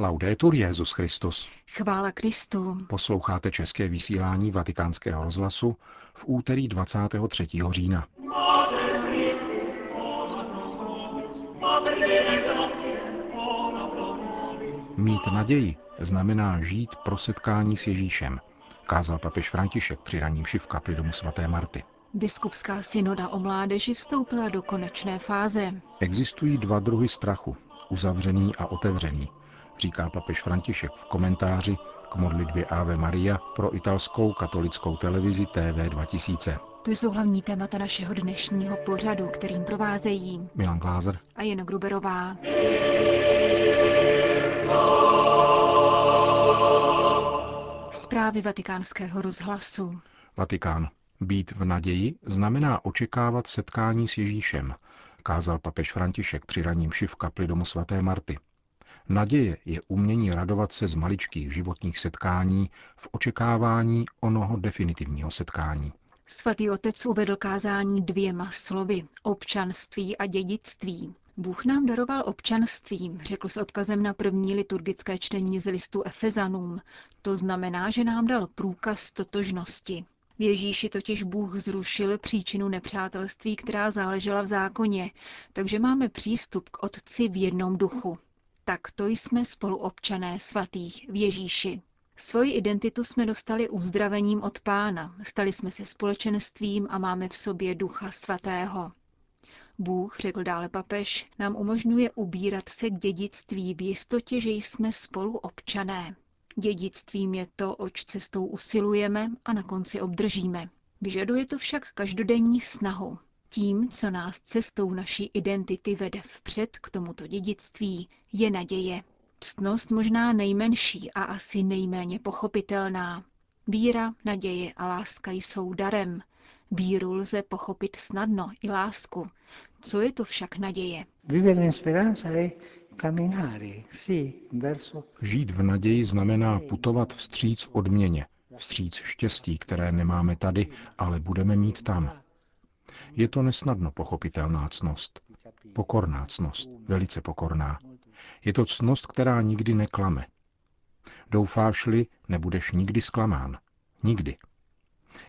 Laudetur Jezus Christus. Chvála Kristu. Posloucháte české vysílání Vatikánského rozhlasu v úterý 23. října. Mít naději znamená žít pro setkání s Ježíšem, kázal papež František při raním v kapli domu svaté Marty. Biskupská synoda o mládeži vstoupila do konečné fáze. Existují dva druhy strachu, uzavřený a otevřený, říká papež František v komentáři k modlitbě Ave Maria pro italskou katolickou televizi TV 2000. To jsou hlavní témata našeho dnešního pořadu, kterým provázejí Milan Glázer a Jen Gruberová. Zprávy vatikánského rozhlasu. Vatikán. Být v naději znamená očekávat setkání s Ježíšem, kázal papež František při raním v kapli domu svaté Marty. Naděje je umění radovat se z maličkých životních setkání v očekávání onoho definitivního setkání. Svatý otec uvedl kázání dvěma slovy – občanství a dědictví. Bůh nám daroval občanství, řekl s odkazem na první liturgické čtení z listu Efezanům. To znamená, že nám dal průkaz totožnosti. V Ježíši totiž Bůh zrušil příčinu nepřátelství, která záležela v zákoně, takže máme přístup k Otci v jednom duchu. Tak to jsme spoluobčané svatých v Ježíši. Svoji identitu jsme dostali uzdravením od Pána, stali jsme se společenstvím a máme v sobě Ducha Svatého. Bůh, řekl dále papež, nám umožňuje ubírat se k dědictví v jistotě, že jsme spolu občané. Dědictvím je to, oč cestou usilujeme a na konci obdržíme. Vyžaduje to však každodenní snahu. Tím, co nás cestou naší identity vede vpřed k tomuto dědictví, je naděje. Ctnost možná nejmenší a asi nejméně pochopitelná. Víra, naděje a láska jsou darem. Víru lze pochopit snadno i lásku. Co je to však naděje? Žít v naději znamená putovat vstříc odměně, vstříc štěstí, které nemáme tady, ale budeme mít tam. Je to nesnadno pochopitelná cnost. Pokorná cnost, velice pokorná. Je to cnost, která nikdy neklame. Doufáš-li, nebudeš nikdy zklamán. Nikdy.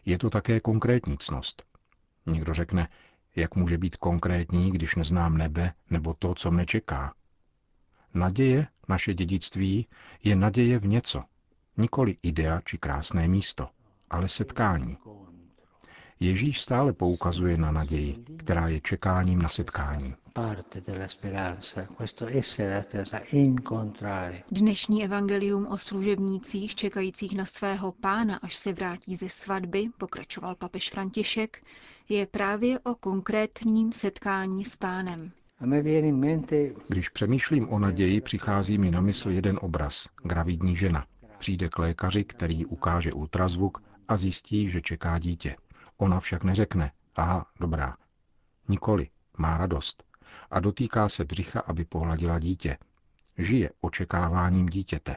Je to také konkrétní cnost. Někdo řekne, jak může být konkrétní, když neznám nebe nebo to, co mne čeká. Naděje, naše dědictví, je naděje v něco. Nikoli idea či krásné místo, ale setkání. Ježíš stále poukazuje na naději, která je čekáním na setkání. Dnešní evangelium o služebnících čekajících na svého pána, až se vrátí ze svatby, pokračoval papež František, je právě o konkrétním setkání s pánem. Když přemýšlím o naději, přichází mi na mysl jeden obraz. Gravidní žena. Přijde k lékaři, který ukáže ultrazvuk a zjistí, že čeká dítě. Ona však neřekne, aha, dobrá. Nikoli, má radost. A dotýká se břicha, aby pohladila dítě. Žije očekáváním dítěte.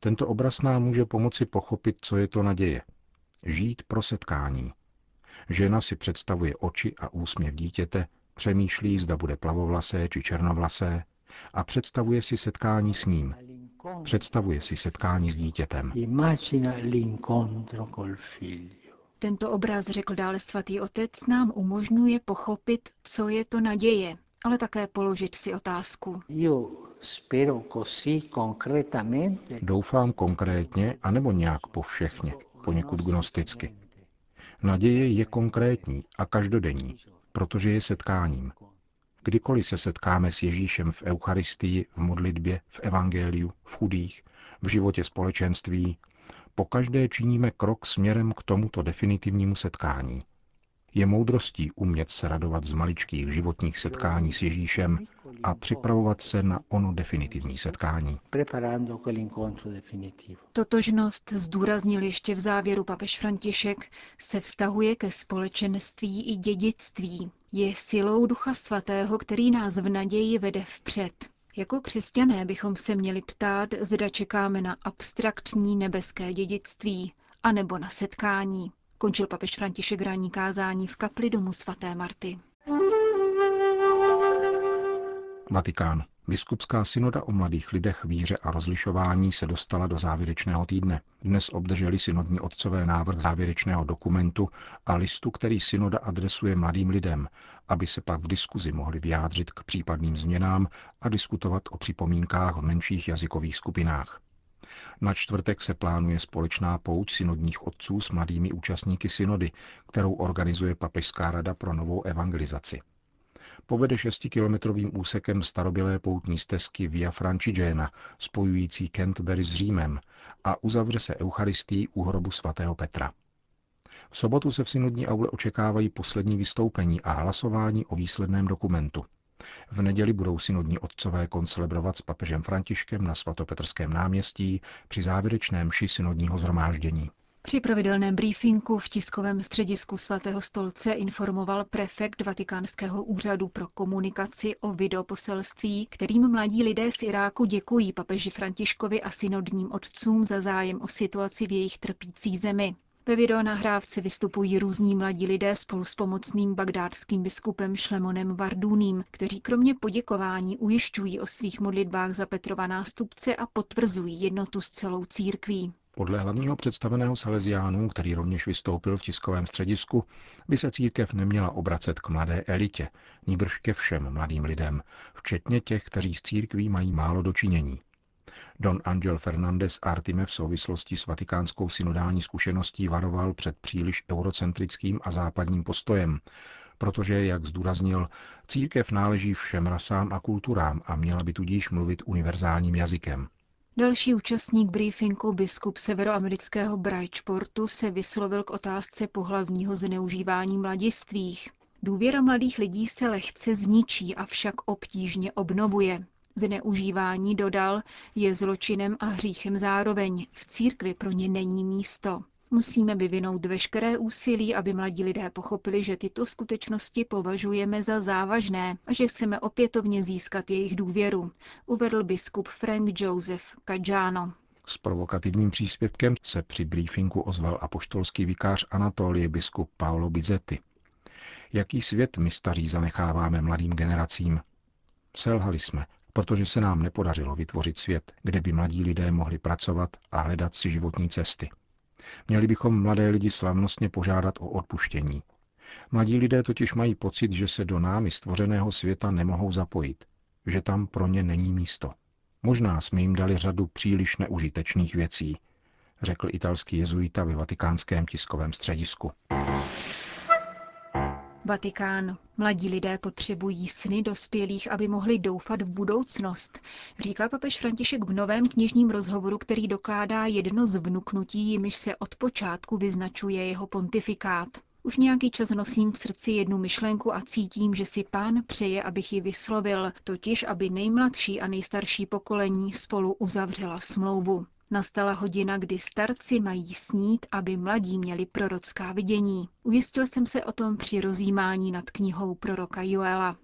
Tento obraz nám může pomoci pochopit, co je to naděje. Žít pro setkání. Žena si představuje oči a úsměv dítěte, přemýšlí, zda bude plavovlasé či černovlasé a představuje si setkání s ním. Představuje si setkání s dítětem. Tento obraz, řekl dále svatý otec, nám umožňuje pochopit, co je to naděje, ale také položit si otázku. Doufám konkrétně, anebo nějak povšechně, poněkud gnosticky. Naděje je konkrétní a každodenní, protože je setkáním. Kdykoliv se setkáme s Ježíšem v Eucharistii, v modlitbě, v Evangeliu, v chudých, v životě společenství, pokaždé činíme krok směrem k tomuto definitivnímu setkání. Je moudrostí umět se radovat z maličkých životních setkání s Ježíšem a připravovat se na ono definitivní setkání. Totožnost, zdůraznil ještě v závěru papež František, se vztahuje ke společenství i dědictví. Je silou Ducha Svatého, který nás v naději vede vpřed. Jako křesťané bychom se měli ptát, zda čekáme na abstraktní nebeské dědictví, anebo na setkání. Končil papež František rání kázání v kapli domu svaté Marty. Vatikán. Biskupská synoda o mladých lidech, víře a rozlišování se dostala do závěrečného týdne. Dnes obdrželi synodní otcové návrh závěrečného dokumentu a listu, který synoda adresuje mladým lidem, aby se pak v diskuzi mohli vyjádřit k případným změnám a diskutovat o připomínkách v menších jazykových skupinách. Na čtvrtek se plánuje společná pouť synodních otců s mladými účastníky synody, kterou organizuje Papežská rada pro novou evangelizaci povede šestikilometrovým úsekem starobylé poutní stezky Via Francigena, spojující Canterbury s Římem a uzavře se Eucharistí u hrobu svatého Petra. V sobotu se v synodní aule očekávají poslední vystoupení a hlasování o výsledném dokumentu. V neděli budou synodní otcové koncelebrovat s papežem Františkem na svatopetrském náměstí při závěrečném ši synodního zhromáždění. Při pravidelném briefingu v tiskovém středisku svatého stolce informoval prefekt Vatikánského úřadu pro komunikaci o videoposelství, kterým mladí lidé z Iráku děkují papeži Františkovi a synodním otcům za zájem o situaci v jejich trpící zemi. Ve videonahrávce vystupují různí mladí lidé spolu s pomocným bagdádským biskupem Šlemonem Vardúným, kteří kromě poděkování ujišťují o svých modlitbách za Petrova nástupce a potvrzují jednotu s celou církví. Podle hlavního představeného Salesiánů, který rovněž vystoupil v tiskovém středisku, by se církev neměla obracet k mladé elitě, níbrž ke všem mladým lidem, včetně těch, kteří s církví mají málo dočinění. Don Angel Fernandez Artime v souvislosti s vatikánskou synodální zkušeností varoval před příliš eurocentrickým a západním postojem, protože, jak zdůraznil, církev náleží všem rasám a kulturám a měla by tudíž mluvit univerzálním jazykem. Další účastník briefingu biskup severoamerického Bridgeportu se vyslovil k otázce pohlavního zneužívání mladistvých. Důvěra mladých lidí se lehce zničí, avšak obtížně obnovuje. Zneužívání, dodal, je zločinem a hříchem zároveň. V církvi pro ně není místo. Musíme vyvinout veškeré úsilí, aby mladí lidé pochopili, že tyto skutečnosti považujeme za závažné a že chceme opětovně získat jejich důvěru, uvedl biskup Frank Joseph Caggiano. S provokativním příspěvkem se při briefingu ozval apoštolský vikář Anatolie biskup Paolo Bizzetti. Jaký svět my staří zanecháváme mladým generacím? Selhali jsme, protože se nám nepodařilo vytvořit svět, kde by mladí lidé mohli pracovat a hledat si životní cesty. Měli bychom mladé lidi slavnostně požádat o odpuštění. Mladí lidé totiž mají pocit, že se do námi stvořeného světa nemohou zapojit, že tam pro ně není místo. Možná jsme jim dali řadu příliš neužitečných věcí, řekl italský jezuita ve vatikánském tiskovém středisku. Vatikán. Mladí lidé potřebují sny dospělých, aby mohli doufat v budoucnost, říká papež František v novém knižním rozhovoru, který dokládá jedno z vnuknutí, jimiž se od počátku vyznačuje jeho pontifikát. Už nějaký čas nosím v srdci jednu myšlenku a cítím, že si pán přeje, abych ji vyslovil, totiž aby nejmladší a nejstarší pokolení spolu uzavřela smlouvu. Nastala hodina, kdy starci mají snít, aby mladí měli prorocká vidění. Ujistil jsem se o tom při rozjímání nad knihou proroka Joela.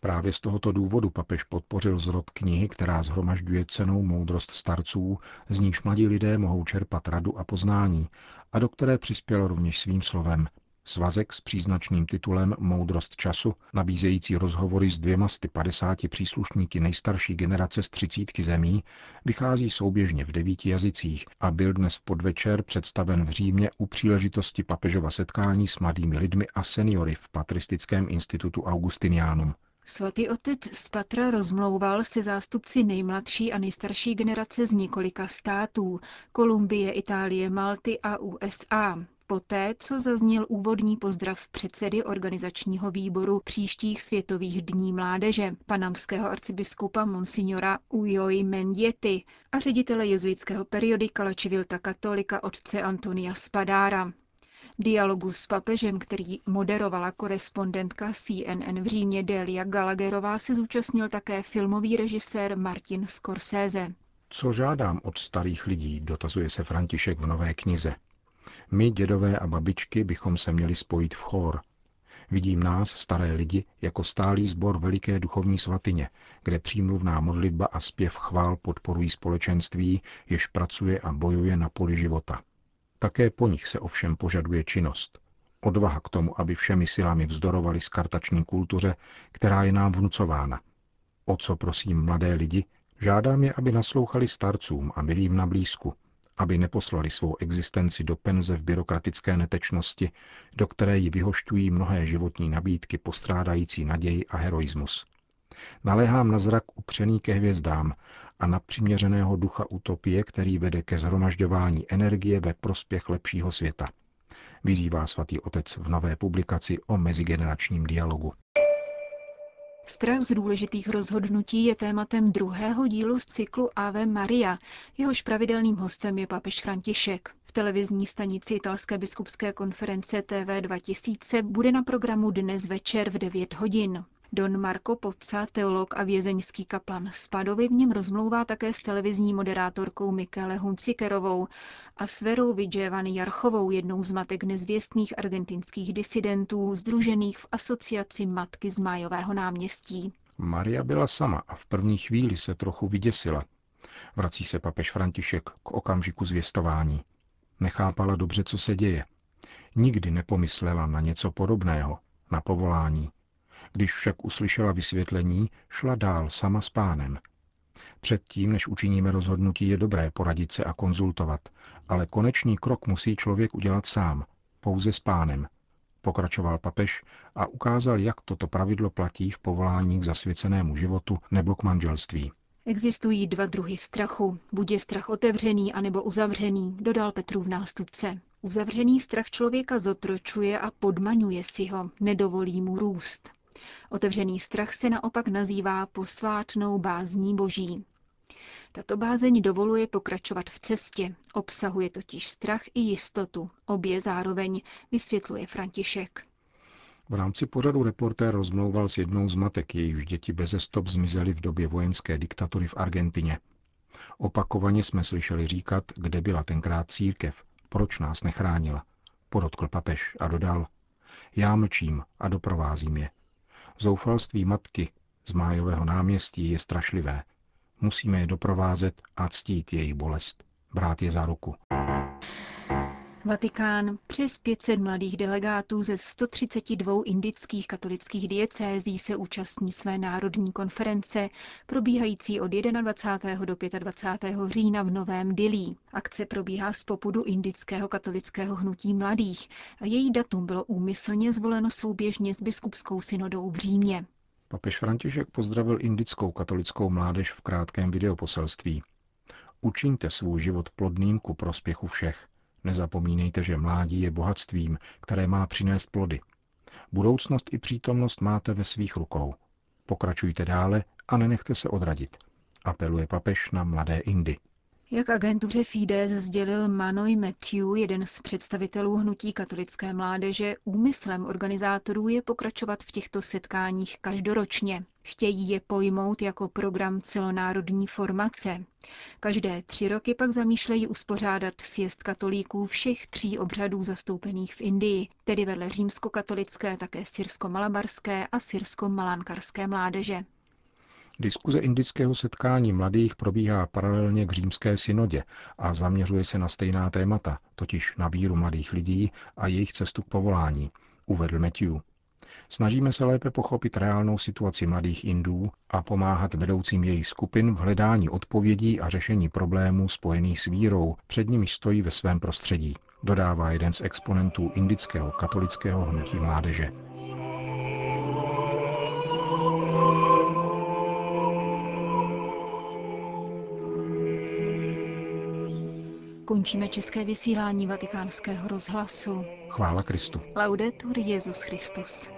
Právě z tohoto důvodu papež podpořil zrod knihy, která zhromažďuje cenou moudrost starců, z níž mladí lidé mohou čerpat radu a poznání, a do které přispěl rovněž svým slovem, Svazek s příznačným titulem Moudrost času, nabízející rozhovory s dvěma z 50 příslušníky nejstarší generace z třicítky zemí, vychází souběžně v devíti jazycích a byl dnes v podvečer představen v Římě u příležitosti papežova setkání s mladými lidmi a seniory v Patristickém institutu Augustinianum. Svatý otec z Patra rozmlouval se zástupci nejmladší a nejstarší generace z několika států Kolumbie, Itálie, Malty a USA poté, co zazněl úvodní pozdrav předsedy organizačního výboru příštích světových dní mládeže, panamského arcibiskupa Monsignora Ujoi Mendiety a ředitele jezuitského periodika La Civilta Katolika otce Antonia Spadára. Dialogu s papežem, který moderovala korespondentka CNN v Římě Delia Gallagherová, se zúčastnil také filmový režisér Martin Scorsese. Co žádám od starých lidí, dotazuje se František v nové knize. My, dědové a babičky, bychom se měli spojit v chór. Vidím nás, staré lidi, jako stálý sbor veliké duchovní svatyně, kde přímluvná modlitba a zpěv chvál podporují společenství, jež pracuje a bojuje na poli života. Také po nich se ovšem požaduje činnost. Odvaha k tomu, aby všemi silami vzdorovali skartační kultuře, která je nám vnucována. O co prosím mladé lidi? Žádám je, aby naslouchali starcům a byli jim na blízku, aby neposlali svou existenci do penze v byrokratické netečnosti, do které ji vyhošťují mnohé životní nabídky postrádající naději a heroismus. Naléhám na zrak upřený ke hvězdám a na přiměřeného ducha utopie, který vede ke zhromažďování energie ve prospěch lepšího světa. Vyzývá svatý otec v nové publikaci o mezigeneračním dialogu. Strach z důležitých rozhodnutí je tématem druhého dílu z cyklu Ave Maria. Jehož pravidelným hostem je papež František. V televizní stanici italské biskupské konference TV 2000 bude na programu dnes večer v 9 hodin. Don Marco Pozza, teolog a vězeňský kaplan z Padovy, v něm rozmlouvá také s televizní moderátorkou Michele Huncikerovou a s Verou Vidževany Jarchovou, jednou z matek nezvěstných argentinských disidentů, združených v asociaci Matky z Májového náměstí. Maria byla sama a v první chvíli se trochu vyděsila. Vrací se papež František k okamžiku zvěstování. Nechápala dobře, co se děje. Nikdy nepomyslela na něco podobného, na povolání, když však uslyšela vysvětlení, šla dál sama s pánem. Předtím, než učiníme rozhodnutí, je dobré poradit se a konzultovat, ale konečný krok musí člověk udělat sám, pouze s pánem, pokračoval papež a ukázal, jak toto pravidlo platí v povolání k zasvěcenému životu nebo k manželství. Existují dva druhy strachu. Buď je strach otevřený, anebo uzavřený, dodal Petru v nástupce. Uzavřený strach člověka zotročuje a podmaňuje si ho, nedovolí mu růst. Otevřený strach se naopak nazývá posvátnou bázní boží. Tato bázeň dovoluje pokračovat v cestě, obsahuje totiž strach i jistotu, obě zároveň, vysvětluje František. V rámci pořadu reportér rozmlouval s jednou z matek, jejichž děti beze stop zmizely v době vojenské diktatury v Argentině. Opakovaně jsme slyšeli říkat, kde byla tenkrát církev, proč nás nechránila. Podotkl papež a dodal, já mlčím a doprovázím je. Zoufalství matky z májového náměstí je strašlivé. Musíme je doprovázet a ctít jejich bolest. Brát je za ruku. Vatikán přes 500 mladých delegátů ze 132 indických katolických diecézí se účastní své národní konference, probíhající od 21. do 25. října v Novém Dilí. Akce probíhá z popudu indického katolického hnutí mladých a její datum bylo úmyslně zvoleno souběžně s biskupskou synodou v Římě. Papež František pozdravil indickou katolickou mládež v krátkém videoposelství. Učiňte svůj život plodným ku prospěchu všech. Nezapomínejte, že mládí je bohatstvím, které má přinést plody. Budoucnost i přítomnost máte ve svých rukou. Pokračujte dále a nenechte se odradit. Apeluje papež na mladé Indy. Jak agentuře Fides sdělil Manoj Matthew, jeden z představitelů hnutí katolické mládeže, úmyslem organizátorů je pokračovat v těchto setkáních každoročně. Chtějí je pojmout jako program celonárodní formace. Každé tři roky pak zamýšlejí uspořádat sjezd katolíků všech tří obřadů zastoupených v Indii, tedy vedle římskokatolické také syrsko-malabarské a syrsko-malankarské mládeže. Diskuze indického setkání mladých probíhá paralelně k římské synodě a zaměřuje se na stejná témata, totiž na víru mladých lidí a jejich cestu k povolání, uvedl Matthew. Snažíme se lépe pochopit reálnou situaci mladých Indů a pomáhat vedoucím jejich skupin v hledání odpovědí a řešení problémů spojených s vírou, před nimi stojí ve svém prostředí, dodává jeden z exponentů indického katolického hnutí mládeže. Končíme české vysílání vatikánského rozhlasu. Chvála Kristu. Laudetur Jezus Christus.